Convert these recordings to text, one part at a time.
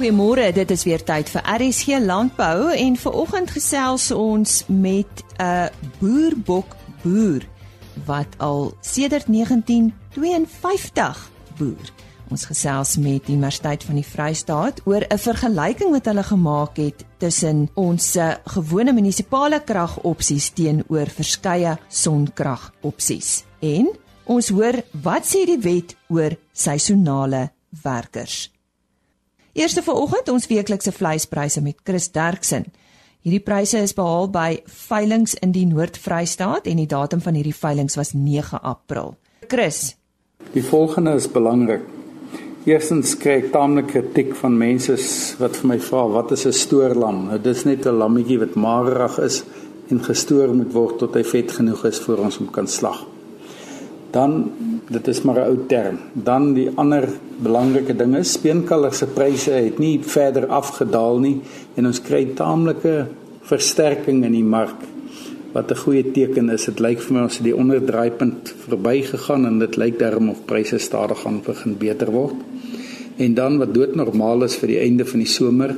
Goeiemôre, dit is weer tyd vir RSG Landbou en vanoggend gesels ons met 'n boerbok boer wat al sedert 1952 boer. Ons gesels met die Universiteit van die Vrystaat oor 'n vergelyking wat hulle gemaak het tussen ons gewone munisipale kragopsies teenoor verskeie sonkragopsies. En ons hoor wat sê die wet oor seisonale werkers. Eerste vanoggend ons weeklikse vleispryse met Chris Derksen. Hierdie pryse is behaal by veilinge in die Noord-Vrystaat en die datum van hierdie veilinge was 9 April. Chris, die volgende is belangrik. Eerstens kry ek taamlik kritiek van mense wat vir my vra wat is 'n stoorlam? Nou dis net 'n lammetjie wat magerig is en gestoor moet word tot hy vet genoeg is vir ons om kan slag. Dan dit is maar 'n ou term. Dan die ander belangrike ding is speenkalver se pryse het nie verder afgedaal nie en ons kry taamlike versterking in die mark wat 'n goeie teken is. Dit lyk vir my ons het die onderdraaipunt verbygegaan en dit lyk daarom of pryse stadig gaan begin beter word. En dan wat doodnormaal is vir die einde van die somer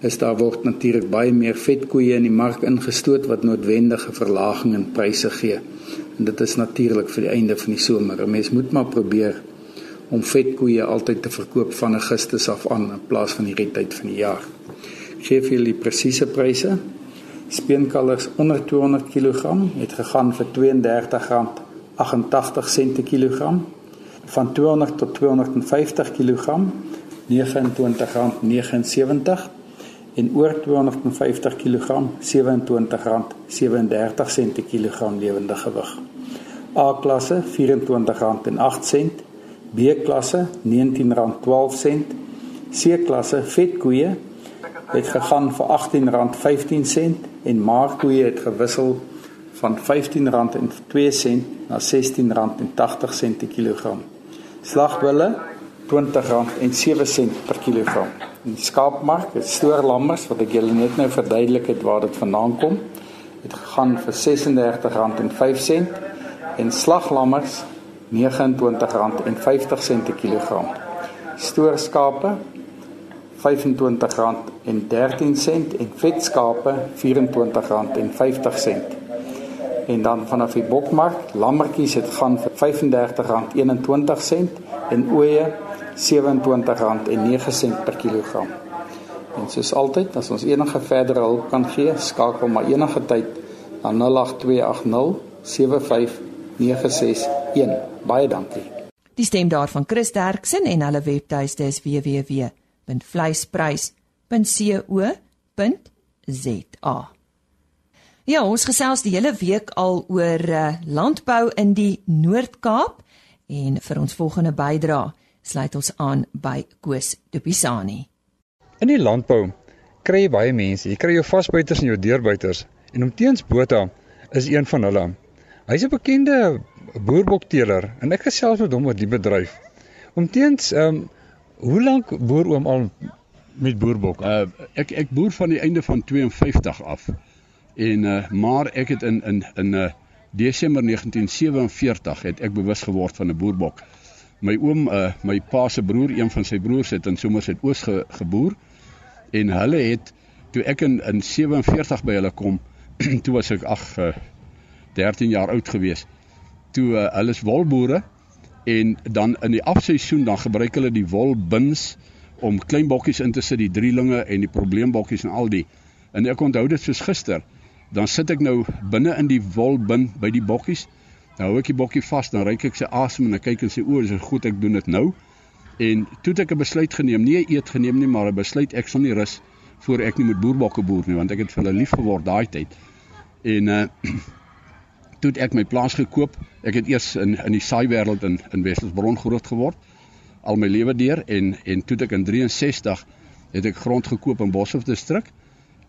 is daar word natuurlik baie meer vetkoeie in die mark ingestoot wat noodwendige verlaging in pryse gee. En dit is natuurlik vir die einde van die somer. 'n Mens moet maar probeer om vetkoeie altyd te verkoop van Augustus af aan in plaas van hierdie tyd van die jaar. Ek gee vir julle presiese pryse. Speenkalvers onder 200 kg het gegaan vir R32.88 per kilogram. Van 200 tot 250 kg R29.79 en oor 250 kg R27.37 per kilogram lewende gewig. A klasse R24.08, B klasse R19.12, C klasse vetkoeie het gegaan vir R18.15 en maarkoeie het gewissel van R15.02 na R16.80 per kilogram. Slagbulle R20.07 per kilogram. Die skaapmark, dit stoor lammers wat ek julle net nou verduidelik het waar dit vandaan kom, het gegaan vir R36.05 en slaglammers R29.50 per kilogram. Stoorskape R25.13 en vetskape R24.50. En dan vanaf die bokmark, lammertjies het gaan vir R35.21 en ooe R27.09 per kilogram. En soos altyd, as ons enige verdere hulp kan gee, skakel maar enige tyd na 08280 75961. Baie dankie. Die stem daarvan Chris Derksen en hulle webtuiste is www.vleisprys.co.za. Ja, ons gesels die hele week al oor uh, landbou in die Noord-Kaap en vir ons volgende bydrae sluit ons aan by Koos de Pisani. In die landbou kry jy baie mense. Jy kry jou vasbuiters en jou deurbuiters en omteens Botha is een van hulle. Hy's 'n bekende boerbokteeler en ek gesels met hom oor die bedryf. Omteens ehm um, hoe lank boer oom al met boerbok? Uh, ek ek boer van die einde van 52 af. En uh, maar ek het in in in uh, Desember 1947 het ek bewus geword van 'n boerbok my oom uh, my pa se broer een van sy broers het in Somerset Oos ge, geboer en hulle het toe ek in in 47 by hulle kom toe was ek ag uh, 13 jaar oud gewees. Toe uh, hulle is wolboere en dan in die afseisoen dan gebruik hulle die wolbins om klein bokkies in te sit die drielinge en die probleembokkies en al die. En ek onthou dit soos gister. Dan sit ek nou binne in die wolbin by die bokkies Nou hou ek die bokkie vas, dan ryk ek sy asem en ek kyk en sê o, dis goed ek doen dit nou. En toe het ek 'n besluit geneem, nie 'n eet geneem nie, maar 'n besluit ek sal nie rus voor ek nie met boerbokke boer nie, want ek het vir hulle lief geword daai tyd. En uh toe het ek my plaas gekoop. Ek het eers in in die saai wêreld in in Westersbron groot geword al my lewe deur en en toe ek in 63 het ek grond gekoop in Boshoff distrik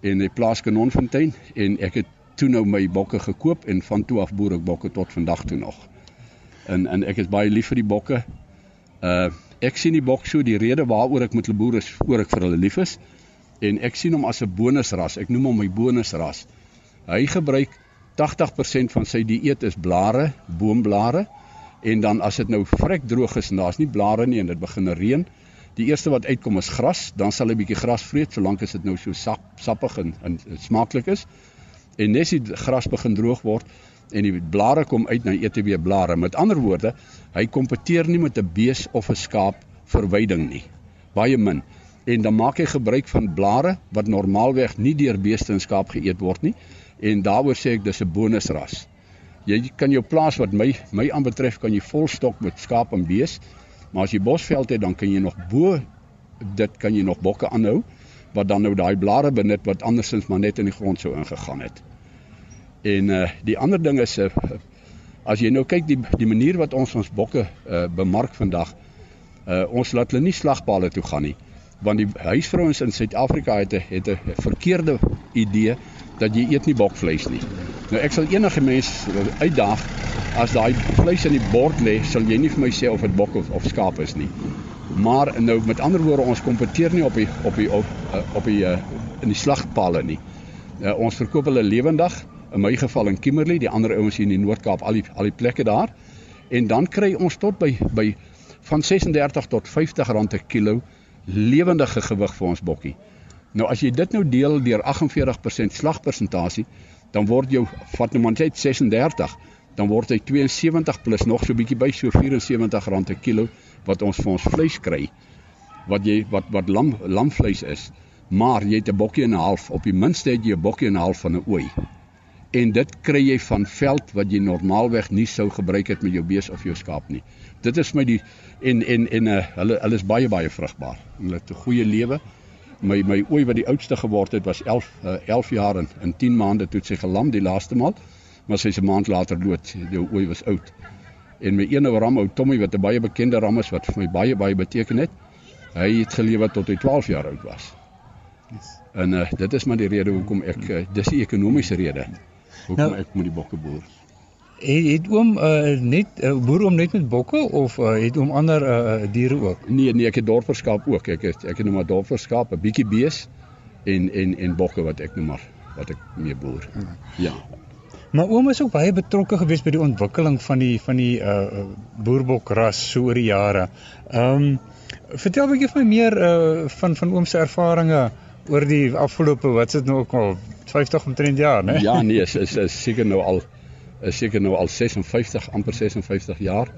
en 'n plaas Kanonfontein en ek het toe nou my bokke gekoop en van toe af boer ek bokke tot vandag toe nog. En en ek is baie lief vir die bokke. Uh ek sien die bok so die rede waaroor ek met hulle boer is oor ek vir hulle lief is en ek sien hom as 'n bonusras. Ek noem hom my bonusras. Hy gebruik 80% van sy dieet is blare, boomblare en dan as dit nou vrek droog is en daar's nie blare nie en dit begin reën, Die eerste wat uitkom is gras, dan sal hy 'n bietjie gras vreet solank as dit nou so sap, sappig en, en smaaklik is. En nes die gras begin droog word en die blare kom uit, eet hy weer blare. Met ander woorde, hy kompeteer nie met 'n bees of 'n skaap vir veiding nie. Baie min. En dan maak hy gebruik van blare wat normaalweg nie deur beeste en skaap geëet word nie. En daaroor sê ek dis 'n bonusras. Jy kan jou plaas wat my my aanbetref kan jy volstok met skaap en bees. Maar as jy bosveld het, dan kan jy nog bo dit kan jy nog bokke aanhou wat dan nou daai blare benut wat andersins maar net in die grond sou ingegaan het. En uh die ander ding is uh, as jy nou kyk die die manier wat ons ons bokke uh bemark vandag, uh ons laat hulle nie slagpale toe gaan nie, want die huisvrouens in Suid-Afrika het 'n het 'n verkeerde idee dat jy eet nie bokvleis nie. Nou ek sal enige mens uitdaag as daai vleis in die bord lê, sal jy nie vir my sê of dit bok of, of skaap is nie. Maar nou met ander woorde ons kompeteer nie op die op die op, op die uh, in die slagpale nie. Uh, ons verkoop hulle lewendig in my geval in Kimberley, die ander ouens hier in die Noord-Kaap, al die al die plekke daar. En dan kry ons tot by by van 36 tot 50 rand per kilo lewendige gewig vir ons bokkie. Nou as jy dit nou deel deur 48% slagpersentasie, dan word jou vat nou maar net 36, dan word hy 72 plus nog so bietjie by so 74 rand per kilo wat ons vir ons vleis kry. Wat jy wat wat lam lamvleis is. Maar jy het 'n bokkie en 'n half, op die minste het jy 'n bokkie en 'n half van 'n ooi en dit kry jy van veld wat jy normaalweg nie sou gebruik het met jou bees of jou skaap nie. Dit is my die en en en uh, hulle hulle is baie baie vrugbaar. Hulle het 'n goeie lewe. My my ooi wat die oudste geword het was 11 uh, 11 jaar en in 10 maande toe sy gelam die laaste maal, maar sy se maand later dood. Die ooi was oud. En my ou ram ou Tommy wat 'n baie bekende ram is wat vir my baie baie beteken het. Hy het gelewe tot hy 12 jaar oud was. Yes. En uh, dit is maar die rede hoekom ek uh, dis die ekonomiese rede hoekom nou, ek moet die bokke boer. Het, het oom uh, net uh, boer om net met bokke of uh, het oom ander uh, diere ook? Nee nee, ek het dorperskaap ook. Ek het ek het nou maar dorperskaap, 'n bietjie bees en en en bokke wat ek nou maar wat ek mee boer. Ja. Maar oom is ook baie betrokke gewees by die ontwikkeling van die van die uh boerbokras so oor die jare. Ehm um, vertel 'n bietjie vir my meer uh van van oom se ervarings oor die afgelope wat sit nou ook al 50 omtrent jaar, né? Ja, nee, is is, is seker nou al is seker nou al 56 amper 56 jaar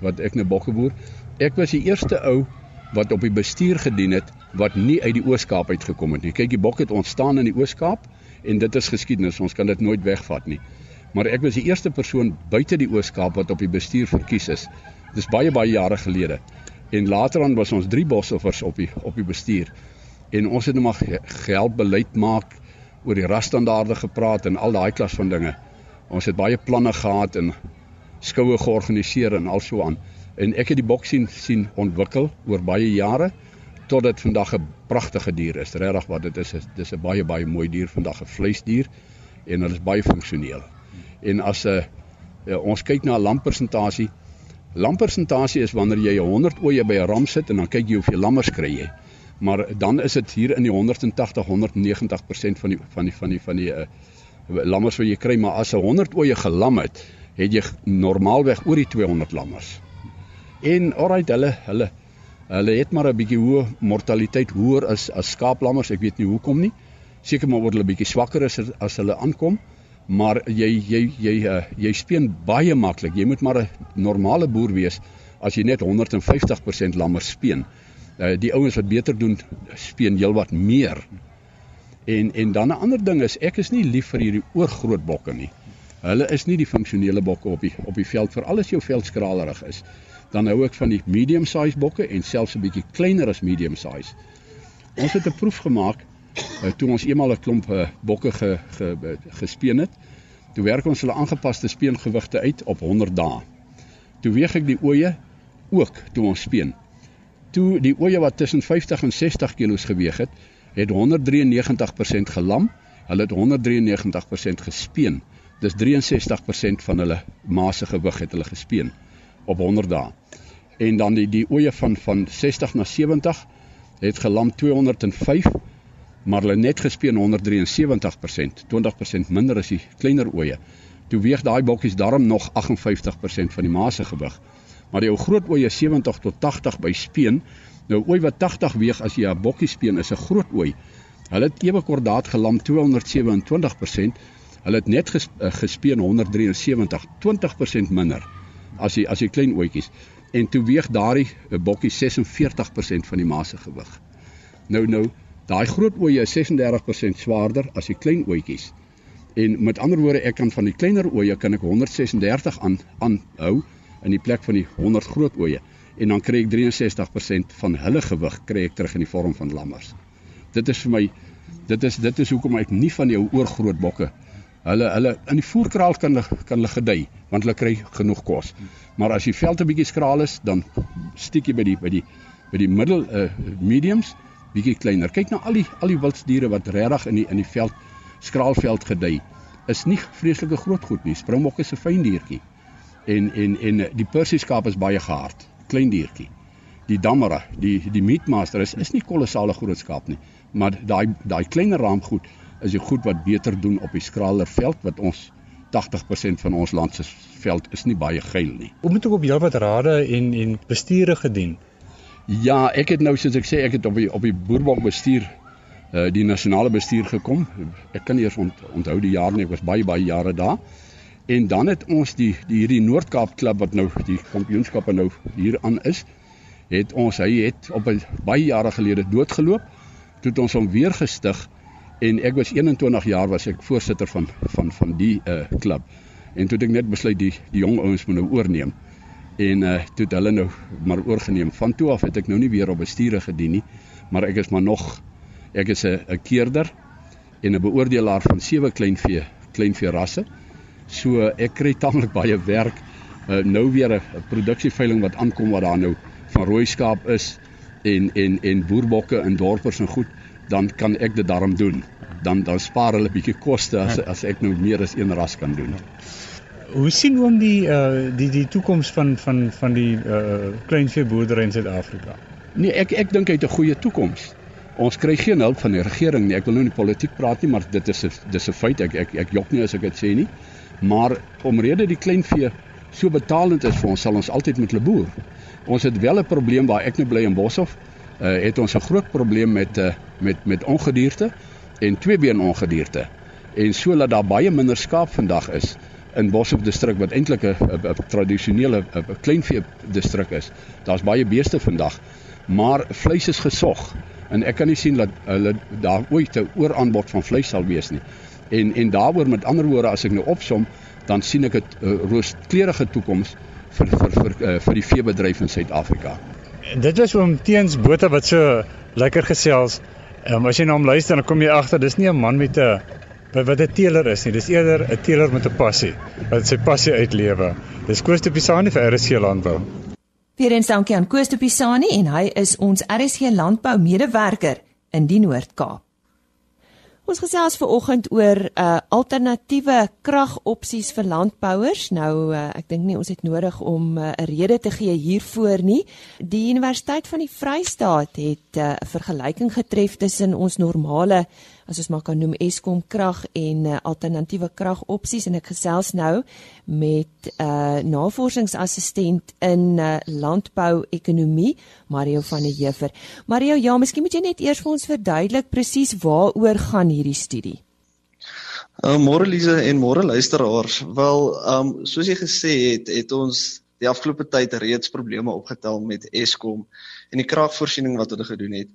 wat ek nou bokke boer. Ek was die eerste ou wat op die bestuur gedien het wat nie uit die Oos-Kaap uitgekom het nie. Kyk, die bok het ontstaan in die Oos-Kaap en dit is geskiedenis. Ons kan dit nooit wegvat nie. Maar ek was die eerste persoon buite die Oos-Kaap wat op die bestuur verkies is. Dis baie baie jare gelede. En later aan was ons drie bosoffers op die op die bestuur. En ons het net maar gehelp beleid maak oor die rasstandaarde gepraat en al daai klas van dinge. Ons het baie planne gehad en skoue georganiseer en al so aan. En ek het die bok sien sien ontwikkel oor baie jare tot dit vandag 'n pragtige dier is. Regtig wat dit is, dis 'n baie baie mooi dier vandag, 'n vleisdier en hulle is baie funksioneel. En as 'n uh, uh, ons kyk na 'n lampersentasie, lampersentasie is wanneer jy 100 oeye by 'n ram sit en dan kyk jy hoeveel lammers kry jy maar dan is dit hier in die 180 190% van die van die van die van die uh, lammers wat jy kry maar as 'n 100 oeye gelam het het jy normaalweg oor die 200 lammers en alright hulle hulle hulle het maar 'n bietjie hoë mortaliteit hoër as as skaaplammers ek weet nie hoekom nie seker maar word hulle bietjie swakker as as hulle aankom maar jy jy jy uh, jy speen baie maklik jy moet maar 'n normale boer wees as jy net 150% lammers speen uh, die ouens wat beter doen speen heelwat meer. En en dan 'n ander ding is ek is nie lief vir hierdie oorgroot bokke nie. Hulle is nie die funksionele bokke op die op die veld vir alles jou veld skralerig is. Dan hou ek van die medium size bokke en selfs 'n bietjie kleiner as medium size. Ons het 'n proef gemaak uh, toe ons eenmal 'n klomp uh, bokke ge, ge, ge, gespeen het. Toe werk ons hulle aangepaste speengewigte uit op 100 dae. Toe weeg ek die oeye ook toe ons speen toe die oeye wat tussen 50 en 60 kg geweg het, het 193% gelam. Hulle het 193% gespeen. Dis 63% van hulle ma se gewig het hulle gespeen op 100 dae. En dan die die oeye van van 60 na 70 het gelam 205 maar hulle net gespeen 173%, 20% minder as die kleiner oeye. Toe weeg daai bokkies darm nog 58% van die ma se gewig. Maar die ou groot oeye 70 tot 80 by speen Nou ooi wat 80 weeg as jy 'n bokkie speen is 'n groot ooi. Hulle het ewe kordaat gelam 227%. Hulle het net uh, gespeen 173, 20% minder as jy as jy klein ooitjies. En toe weeg daardie uh, bokkie 46% van die ma se gewig. Nou nou, daai groot ooe is 36% swaarder as die klein ooitjies. En met ander woorde, ek kan van die kleiner ooe kan ek 136 aan aanhou in die plek van die 100 groot ooe en dan kry ek 63% van hulle gewig kry ek terug in die vorm van lammers. Dit is vir my dit is dit is hoekom ek nie van jou oorgroot bokke hulle hulle in die voerkraal kan kan hulle gedei want hulle kry genoeg kos. Maar as die veld 'n bietjie skraal is, dan stiek jy by die by die by die middel uh mediums bietjie kleiner. Kyk na al die al die wildsdiere wat regtig in die in die veld skraalveld gedei is nie vreeslike groot goed nie. Springbok is 'n fyn diertjie. En en en die Persiese skaap is baie gehard, klein diertjie. Die dammera, die die meatmaster is is nie kolossale groot skaap nie, maar daai daai kleiner raamgoed is die goed wat beter doen op die skraler veld wat ons 80% van ons land se veld is nie baie geil nie. Hoe moet ek op heelwat rade en en bestuure gedien? Ja, ek het nou soos ek sê, ek het op die op die boerbok bestuur uh die nasionale bestuur gekom. Ek kan eers ont, onthou die jaar nie, ek was baie baie jare daar. En dan het ons die die hierdie Noord-Kaap klub wat nou die kampioenskappe nou hier aan is, het ons hy het op 'n baie jare gelede doodgeloop. Toe het ons hom weer gestig en ek was 21 jaar was ek voorsitter van van van die uh klub. En toe het ek net besluit die die jong ouens moet nou oorneem. En uh toe het hulle nou maar oorgeneem. Van toe af het ek nou nie weer op bestuure gedien nie, maar ek is maar nog Ek is 'n 'n keerder en 'n beoordelaar van sewe kleinvee kleinvee rasse. So ek kry tamelik baie werk. Uh, nou weer 'n produksieveiling wat aankom wat daar nou van rooi skaap is en en en boerbokke en dorpers en goed, dan kan ek dit daarom doen. Dan dan spaar hulle 'n bietjie koste as as ek nou meer as een ras kan doen. Hoe sien oom die uh die die toekoms van van van die uh kleinveeboerdery in Suid-Afrika? Nee, ek ek dink hy het 'n goeie toekoms. Ons kry geen hulp van die regering nie. Ek wil nou nie politiek praat nie, maar dit is 'n dis 'n feit. Ek ek ek jok nie as ek dit sê nie. Maar omrede die kleinvee so betalend is vir ons, sal ons altyd met hulle boer. Ons het wel 'n probleem waar ek nou bly in Boshoff. Uh het ons 'n groot probleem met uh met met ongedierte en tweebeen ongedierte. En so dat daar baie minder skaap vandag is in Boshoff distrik wat eintlik 'n tradisionele kleinvee distrik is. Daar's baie beeste vandag, maar vleis is gesog en ek kan nie sien dat hulle daar ooit 'n ooraanbod van vleis sal wees nie. En en daaroor met ander woorde as ek nou opsom, dan sien ek 'n uh, rooskleurige toekoms vir vir vir uh, vir die veebedryf in Suid-Afrika. Dit was oom Teens Botha wat so lekker gesels. Um, as jy na hom luister, dan kom jy agter dis nie 'n man met 'n wat 'n teeler is nie. Dis eerder 'n teeler met 'n passie wat sy passie uitlewe. Dis Koos de Pisani vir RC Landbou. Weerens dankie aan Koos de Pisani en hy is ons RSG landbou medewerker in die Noord-Kaap. Ons gesels ver oggend oor uh alternatiewe kragopsies vir landbouers. Nou uh, ek dink nie ons het nodig om 'n uh, rede te gee hiervoor nie. Die Universiteit van die Vrystaat het 'n uh, vergelyking getref tussen ons normale as ons maar kan noem Eskom krag en uh, alternatiewe kragopsies en ek gesels nou met 'n uh, navorsingsassistent in uh, landbou-ekonomie, Mario van der Heever. Mario, ja, miskien moet jy net eers vir ons verduidelik presies waaroor gaan hierdie studie. Uh, môre Lise en môre luisteraars. Wel, um, soos jy gesê het, het ons die afgelope tyd reeds probleme opgetel met Eskom en die kragvoorsiening wat hulle gedoen het.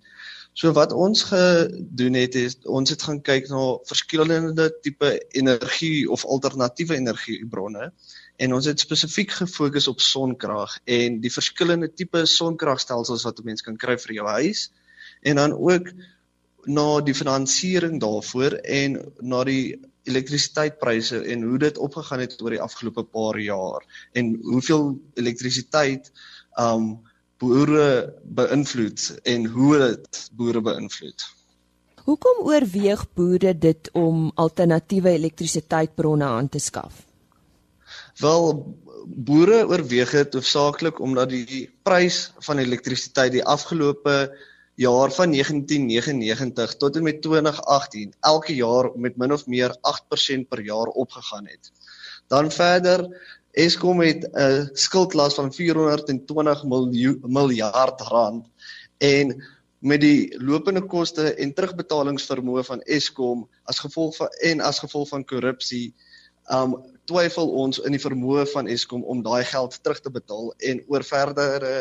So wat ons gedoen het is ons het gaan kyk na verskillende tipe energie of alternatiewe energiebronne en ons het spesifiek gefokus op sonkrag en die verskillende tipe sonkragstelsels wat 'n mens kan kry vir jou huis en dan ook na die finansiering daarvoor en na die elektrisiteitpryse en hoe dit opgegaan het oor die afgelope paar jaar en hoeveel elektrisiteit um boere beïnvloed en hoe dit boere beïnvloed. Hoekom oorweeg boere dit om alternatiewe elektrisiteitsbronne aan te skaf? Wel boere oorweeg dit hoofsaaklik omdat die prys van elektrisiteit die afgelope jaar van 1999 tot en met 2018 elke jaar met min of meer 8% per jaar opgegaan het. Dan verder Eskom het 'n skuldlas van 420 miljard rand En met die lopende koste en terugbetalingsvermoë van Eskom as gevolg van en as gevolg van korrupsie um twyfel ons in die vermoë van Eskom om daai geld terug te betaal en oor verdere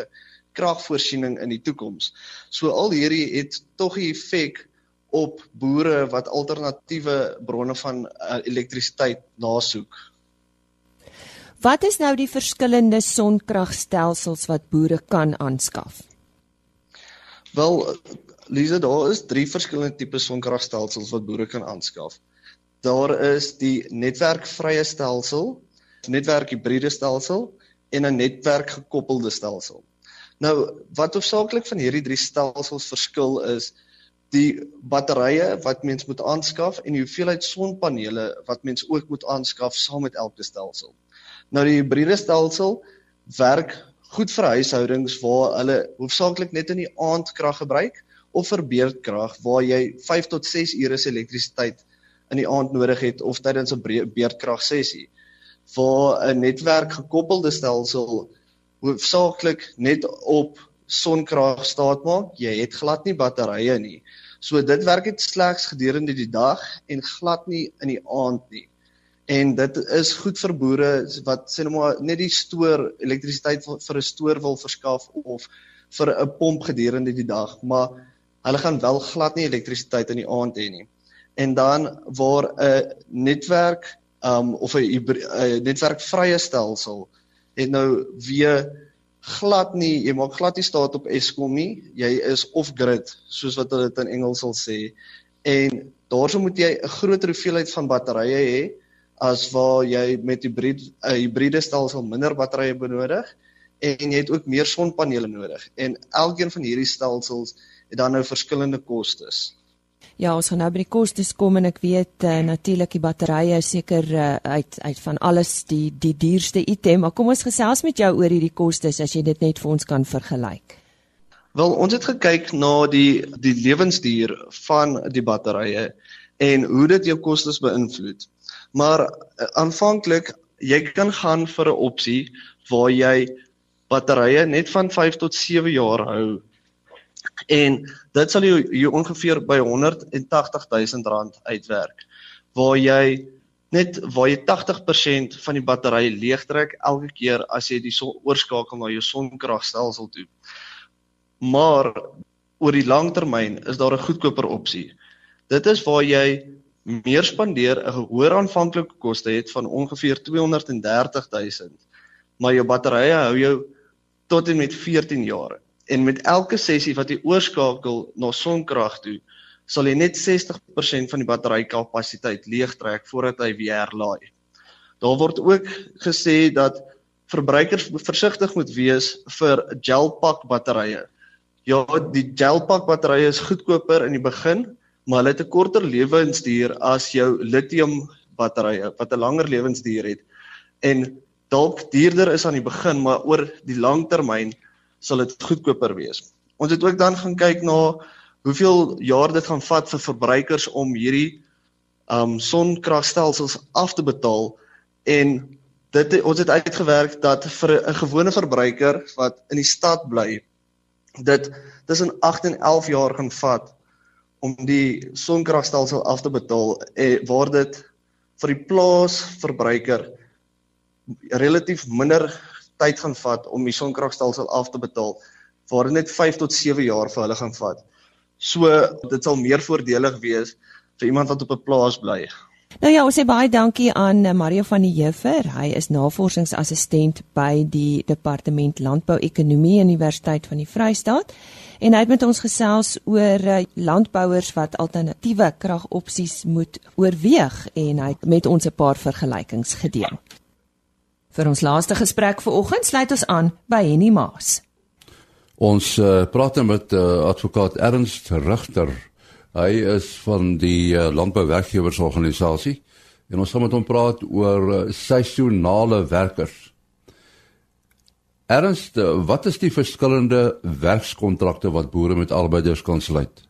kragvoorsiening in die toekoms. So al hierdie het tog 'n effek op boere wat alternatiewe bronne van uh, elektrisiteit nasoek. Wat is nou die verskillende sonkragstelsels wat boere kan aanskaf? Wel, Lisa, daar is drie verskillende tipe sonkragstelsels wat boere kan aanskaf. Daar is die netwerkvrye stelsel, netwerkhibriede stelsel en 'n netwerkgekoppelde stelsel. Nou, wat hoofsaaklik van hierdie drie stelsels verskil is die batterye wat mens moet aanskaf en die hoeveelheid sonpanele wat mens ook moet aanskaf saam met elke stelsel. Nou die hibriede stelsel werk goed vir huishoudings waar hulle hoofsaaklik net in die aand krag gebruik of vir beurtkrag waar jy 5 tot 6 ure se elektrisiteit in die aand nodig het of tydens 'n beurtkrag sessie. Waar 'n netwerk gekoppelde stelsel hoofsaaklik net op sonkrag staat maak. Jy het glad nie batterye nie. So dit werk net slegs gedurende die dag en glad nie in die aand nie. En dit is goed vir boere wat sê nou maar net die stoor elektrisiteit vir 'n stoor wil verskaf of vir 'n pomp gedurende die dag, maar hulle gaan wel glad nie elektrisiteit in die aand hê nie. En dan waar 'n netwerk um of 'n netwerkvrye stelsel het nou weer glad nie jy maak glad nie staat op Eskom nie jy is off grid soos wat hulle dit in Engels sal sê en daarso moet jy 'n groter hoeveelheid van batterye hê as waar jy met hybrid 'n hibriede stelsel minder batterye benodig en jy het ook meer sonpanele nodig en elkeen van hierdie stelsels het dan nou verskillende kostes Ja, ons gaan nou by die kostes kom en ek weet uh, natuurlik die batterye is seker uh, uit uit van alles die die duurste item, maar kom ons gesels met jou oor hierdie kostes as jy dit net vir ons kan vergelyk. Wel, ons het gekyk na die die lewensduur van die batterye en hoe dit jou kostes beïnvloed. Maar uh, aanvanklik jy kan gaan vir 'n opsie waar jy batterye net van 5 tot 7 jaar hou En dit sal jou, jou ongeveer by 180 000 rand uitwerk waar jy net waar jy 80% van die battery leegtrek elke keer as jy die son oorskakel na jou sonkragstelsel toe. Maar oor die lang termyn is daar 'n goedkoper opsie. Dit is waar jy meer spandeer, 'n hoër aanvanklike koste het van ongeveer 230 000, maar jou batterye hou jou tot en met 14 jaar en met elke sessie wat jy oorskakel na sonkrag toe, sal jy net 60% van die batterykapasiteit leegtrek voordat hy weer herlaai. Daar word ook gesê dat verbruikers versigtig moet wees vir gelpak batterye. Ja, die gelpak batterye is goedkoper in die begin, maar hulle het 'n korter lewensduur as jou lithium batterye wat 'n langer lewensduur het en dalk duurder is aan die begin, maar oor die lang termyn sal dit goedkoper wees. Ons het ook dan gaan kyk na hoeveel jaar dit gaan vat vir verbruikers om hierdie um sonkragstelsels af te betaal en dit ons het uitgewerk dat vir 'n gewone verbruiker wat in die stad bly dit tussen 8 en 11 jaar gaan vat om die sonkragstelsel af te betaal eh, waar dit vir die plaas verbruiker relatief minder tyd gaan vat om die sonkragstelsel af te betaal waar dit net 5 tot 7 jaar vir hulle gaan vat. So dit sal meer voordelig wees vir iemand wat op 'n plaas bly. Nou ja, ons sê baie dankie aan eh, Mario van die Jefer. Hy is navorsingsassistent by die Departement Landbou-ekonomie Universiteit van die Vrystaat en hy het met ons gesels oor eh, landbouers wat alternatiewe kragopsies moet oorweeg en hy het met ons 'n paar vergelykings gedeel. Vir ons laaste gesprek vanoggend sluit ons aan by Henny Maas. Ons uh, praat nou met uh, advokaat Ernst Rigter. Hy is van die uh, Landbouwerkgewersorganisasie en ons gaan met hom praat oor uh, seisonale werkers. Ernst, uh, wat is die verskillende werkskontrakte wat boere met arbeiders kan sluit?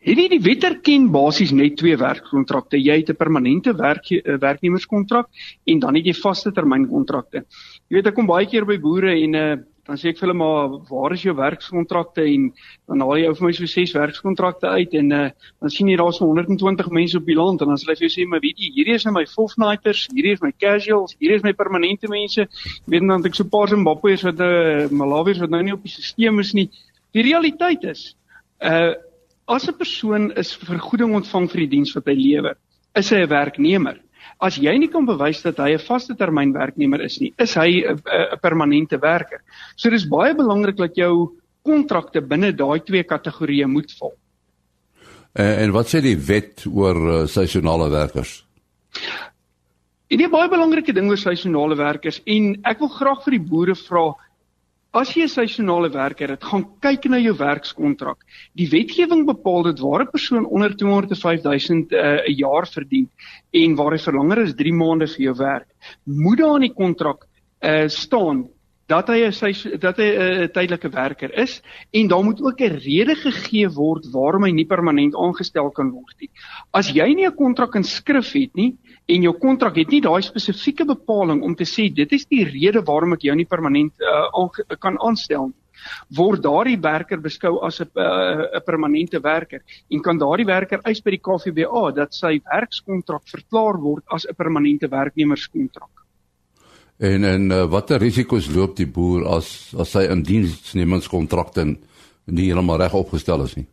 Hierdie die wet erken basies net twee werkkontrakte. Jy het 'n permanente werk eh, werknemerskontrak en dan het jy vaste termyn kontrakte. Jy weet ek kom baie keer by boere en uh dan sê ek vir hulle maar waar is jou werkskontrakte en dan haal jy vir my so ses werkskontrakte uit en uh, dan sien jy daar's so 120 mense op die land en dan sê hulle vir jou sê maar weet jy hierdie is nou my fortnighters, hierdie is my casuals, hierdie is my permanente mense. Weet dan ek so paar Zimbabweërs wat 'n uh, Malawiërs wat nou nie op die stelsel is nie. Die realiteit is uh as 'n persoon is vergoeding ontvang vir die diens wat hy lewer, is hy 'n werknemer. As jy nie kan bewys dat hy 'n vaste termyn werknemer is nie, is hy 'n permanente werker. So dis baie belangrik dat jou kontrakte binne daai twee kategorieë moet val. En, en wat sê die wet oor uh, seisonale werkers? En 'n baie belangrike ding oor seisonale werkers en ek wil graag vir die boere vra As jy 'n seisonale werker het, gaan kyk na jou werkskontrak. Die wetgewing bepaal dat waar 'n persoon onder 205000 'n uh, jaar verdien en waar hy vir langer as 3 maande vir jou werk, moet daar in die kontrak uh, staan dat hy 'n dat hy 'n uh, tydelike werker is en daar moet ook 'n rede gegee word waarom hy nie permanent aangestel kan word nie. As jy nie 'n kontrak in skrif het nie, en jou kontrak het nie daai spesifieke bepaling om te sê dit is die rede waarom ek jou nie permanent uh, kan aanstel nie word daardie werker beskou as 'n 'n uh, permanente werker en kan daardie werker eis by die KVBA dat sy werkskontrak verklaar word as 'n permanente werknemerskontrak. En en uh, watter risiko's loop die boer as as sy indiensnemingskontrakte nie heeltemal reg opgestel is nie?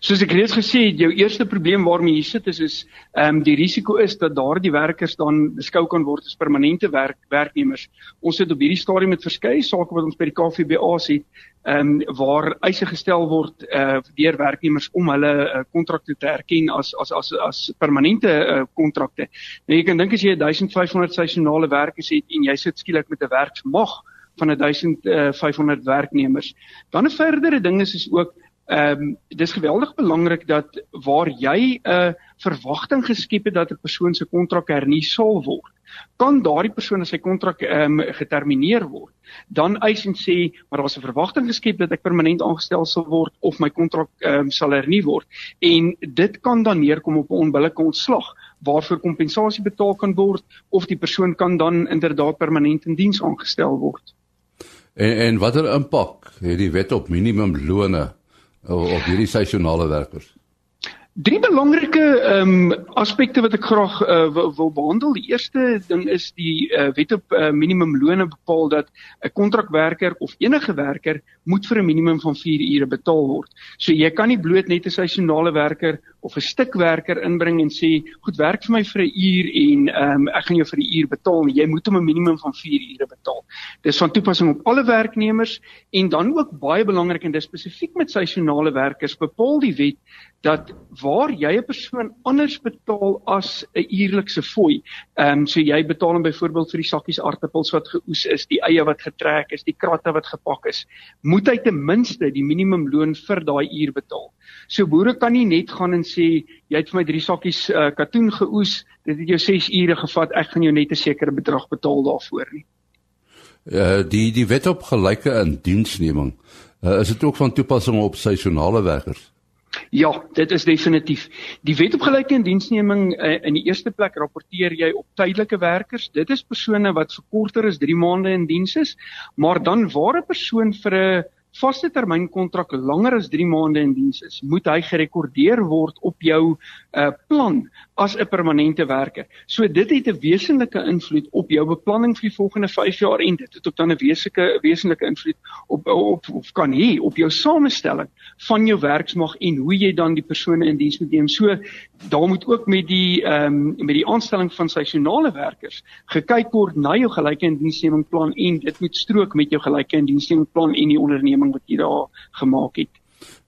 Soos ek reeds gesê het, jou eerste probleem waarmee jy sit is is ehm um, die risiko is dat daardie werkers dan beskou kan word as permanente werk werknemers. Ons het op hierdie stadium met verskeie sake wat ons by die KVBA sien, ehm um, waar eise gestel word eh uh, deur werknemers om hulle uh, kontrakte te erken as as as as permanente uh, kontrakte. Nou jy kan dink as jy 1500 seisonale werkers het en jy sit skielik met 'n werksmag van 1500 werknemers. Dan 'n verdere ding is is ook Ehm um, dis geweldig belangrik dat waar jy 'n uh, verwagting geskep het dat 'n persoon se kontrak hernie sal word, kan daardie persoon as sy kontrak ehm um, getermineer word, dan eis en sê maar daar was 'n verwagting geskep dat ek permanent aangestel sal word of my kontrak ehm um, sal hernie word en dit kan dan neerkom op 'n onbillike ontslag waarvoor kompensasie betaal kan word of die persoon kan dan inderdaad permanent in diens aangestel word. En en watter impak het die wet op minimumlone op hierdie seisonale werkers? Drie belangrike ehm um, aspekte wat ek graag uh, wil, behandel. Die eerste ding is die uh, wet op uh, minimumlone bepaal dat 'n kontrakwerker of enige werker moet vir 'n minimum van 4 ure betaal word. So jy kan nie bloot net 'n seisonale werker of 'n stukwerker inbring en sê, "Goed, werk vir my vir 'n uur en ehm um, ek gaan jou vir die uur betaal." Nie. Jy moet hom 'n minimum van 4 ure betaal. Dis van toepassing op alle werknemers en dan ook baie belangrik en dis spesifiek met seisonale werkers bepaal die wet dat waar jy 'n persoon anders betaal as 'n uurlikse fooi. Ehm um, so jy betaal hom byvoorbeeld vir die sakkies aartappels wat geoes is, die eie wat getrek is, die kratte wat gepak is, moet hy ten minste die minimumloon vir daai uur betaal. So boere kan nie net gaan en sê jy het vir my 3 sakkies uh, katoen geoes, dit het jou 6 ure gevat, ek gaan jou net 'n sekere bedrag betaal daarvoor nie. Uh die die wet op gelyke indiensneming, uh, is dit ook van toepassing op seisonale werkers? Ja, dit is definitief. Die wet op gelyke indiensneming uh, in die eerste plek rapporteer jy op tydelike werkers. Dit is persone wat vir korter as 3 maande in diens is, maar dan waar 'n persoon vir 'n vaste termyn kontrak langer as 3 maande in diens is, moet hy gerekordeer word op jou uh, plan as 'n permanente werker. So dit het 'n wesenlike invloed op jou beplanning vir die volgende 5 jaar en dit het ook dan 'n wesenlike wesenlike invloed op op of kan hê op jou samestelling van jou werksmag en hoe jy dan die persone in diens moet neem. So daar moet ook met die ehm um, met die aanstelling van seisonale werkers gekyk word na jou gelyke indiensnemingplan en dit moet strook met jou gelyke indiensnemingplan en die onderneming wat jy daar gemaak het.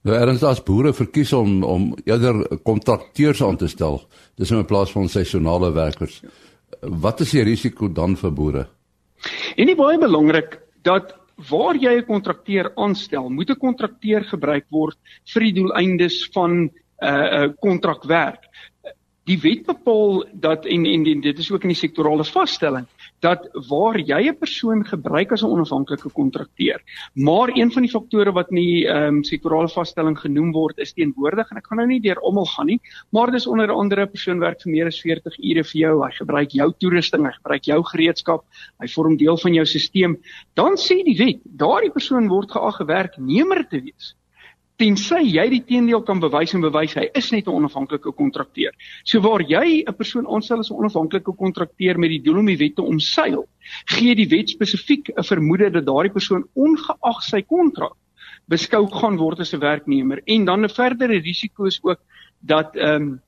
Nou erns as boere verkies om om eerder kontrakteurs aan te stel, dis in plaas van seisonale werkers. Wat is die risiko dan vir boere? En nie baie belangrik dat waar jy 'n kontrakteur aanstel, moet 'n kontrakteur gebruik word vir die doeleindes van 'n uh, uh, kontrakwerk. Die wet bepaal dat en en dit is ook in die sektorale vaststelling dat waar jy 'n persoon gebruik as 'n onafhanklike kontrakteur, maar een van die faktore wat in die ehm um, sektorale vaststelling genoem word is teenwoordig en ek gaan nou nie deur almal gaan nie, maar dis onder andere 'n persoon werk vir meer as 40 ure vir jou, hy gebruik jou toerusting, hy gebruik jou gereedskap, hy vorm deel van jou stelsel, dan sê die wet, daardie persoon word geag werknemer te wees tensy jy die teendeel kan bewys en bewys hy is net 'n onafhanklike kontrakteur. So waar jy 'n persoon aanstel as 'n onafhanklike kontrakteur met die doel om die wet te omseil, gee die wet spesifiek 'n vermoede dat daardie persoon ongeag sy kontrak beskou gaan word as 'n werknemer en dan 'n verdere risiko is ook dat ehm um,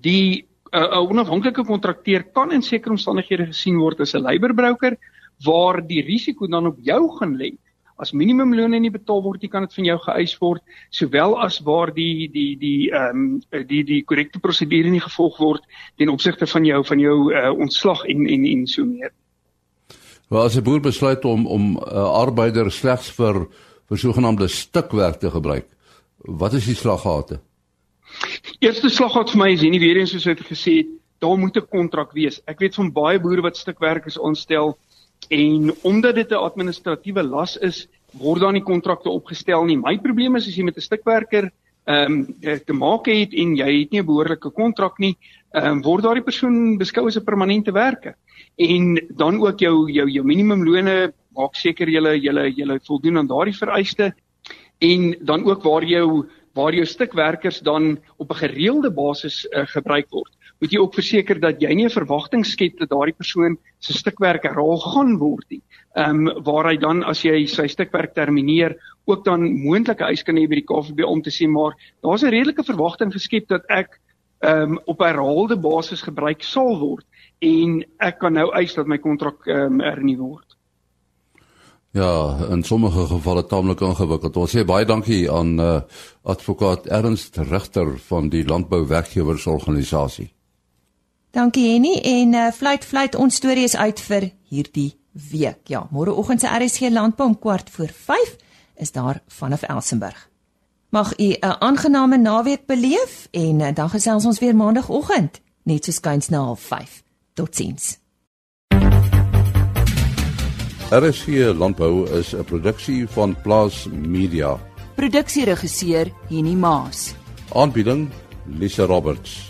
die 'n uh, onafhanklike kontrakteur kan in sekere omstandighede gesien word as 'n laborbroker waar die risiko dan op jou gaan lê as minimumloon nie betaal word, kan dit van jou geëis word, sowel as waar die die die ehm um, die die korrekte prosedure nie gevolg word ten opsigte van jou van jou uh, ontslag en en en so meer. Wel as 'n boer besluit om om 'n uh, arbeider slegs vir vir sogenaamde stukwerk te gebruik, wat is die slaggate? Eerste slaggat vir my is hier nie weer eens soos ek gesê het, daar moet 'n kontrak wees. Ek weet van baie boere wat stukwerkers aanstel En omdat dit 'n administratiewe las is, word daar nie kontrakte opgestel nie. My probleem is as jy met 'n stukwerker ehm um, te maak het en jy het nie 'n behoorlike kontrak nie, ehm um, word daardie persoon beskou as 'n permanente werker. En dan ook jou jou jou minimumlone maak seker jy jy jy voldoen aan daardie vereistes en dan ook waar jou waar jou stukwerkers dan op 'n gereelde basis uh, gebruik word moet jy ook verseker dat jy nie 'n verwagting skep dat daardie persoon se stukwerk herhaal gaan word nie. Ehm um, waar hy dan as jy sy stukwerk termineer ook dan moontlike eis kan hê by die KVB om te sê maar daar's 'n redelike verwagting geskep dat ek ehm um, op herhaalde basis gebruik sal word en ek kan nou eis dat my kontrak ehm um, hernu word. Ja, in sommige gevalle taamlik ingewikkeld. Ons sê baie dankie aan uh, advokaat Ernst Rigter van die Landbouwerkgewersorganisasie. Dankie Henny en uh, fluit fluit ons storie is uit vir hierdie week. Ja, môreoggend se RSG landbou om kwart voor 5 is daar vanaf Elsenburg. Mag u 'n aangename naweek beleef en uh, dan gesels ons weer maandagooggend net so skuins na 05:30. Totsiens. RSG landbou is 'n produksie van Plaas Media. Produksieregisseur Henny Maas. Aanbieding Lisa Roberts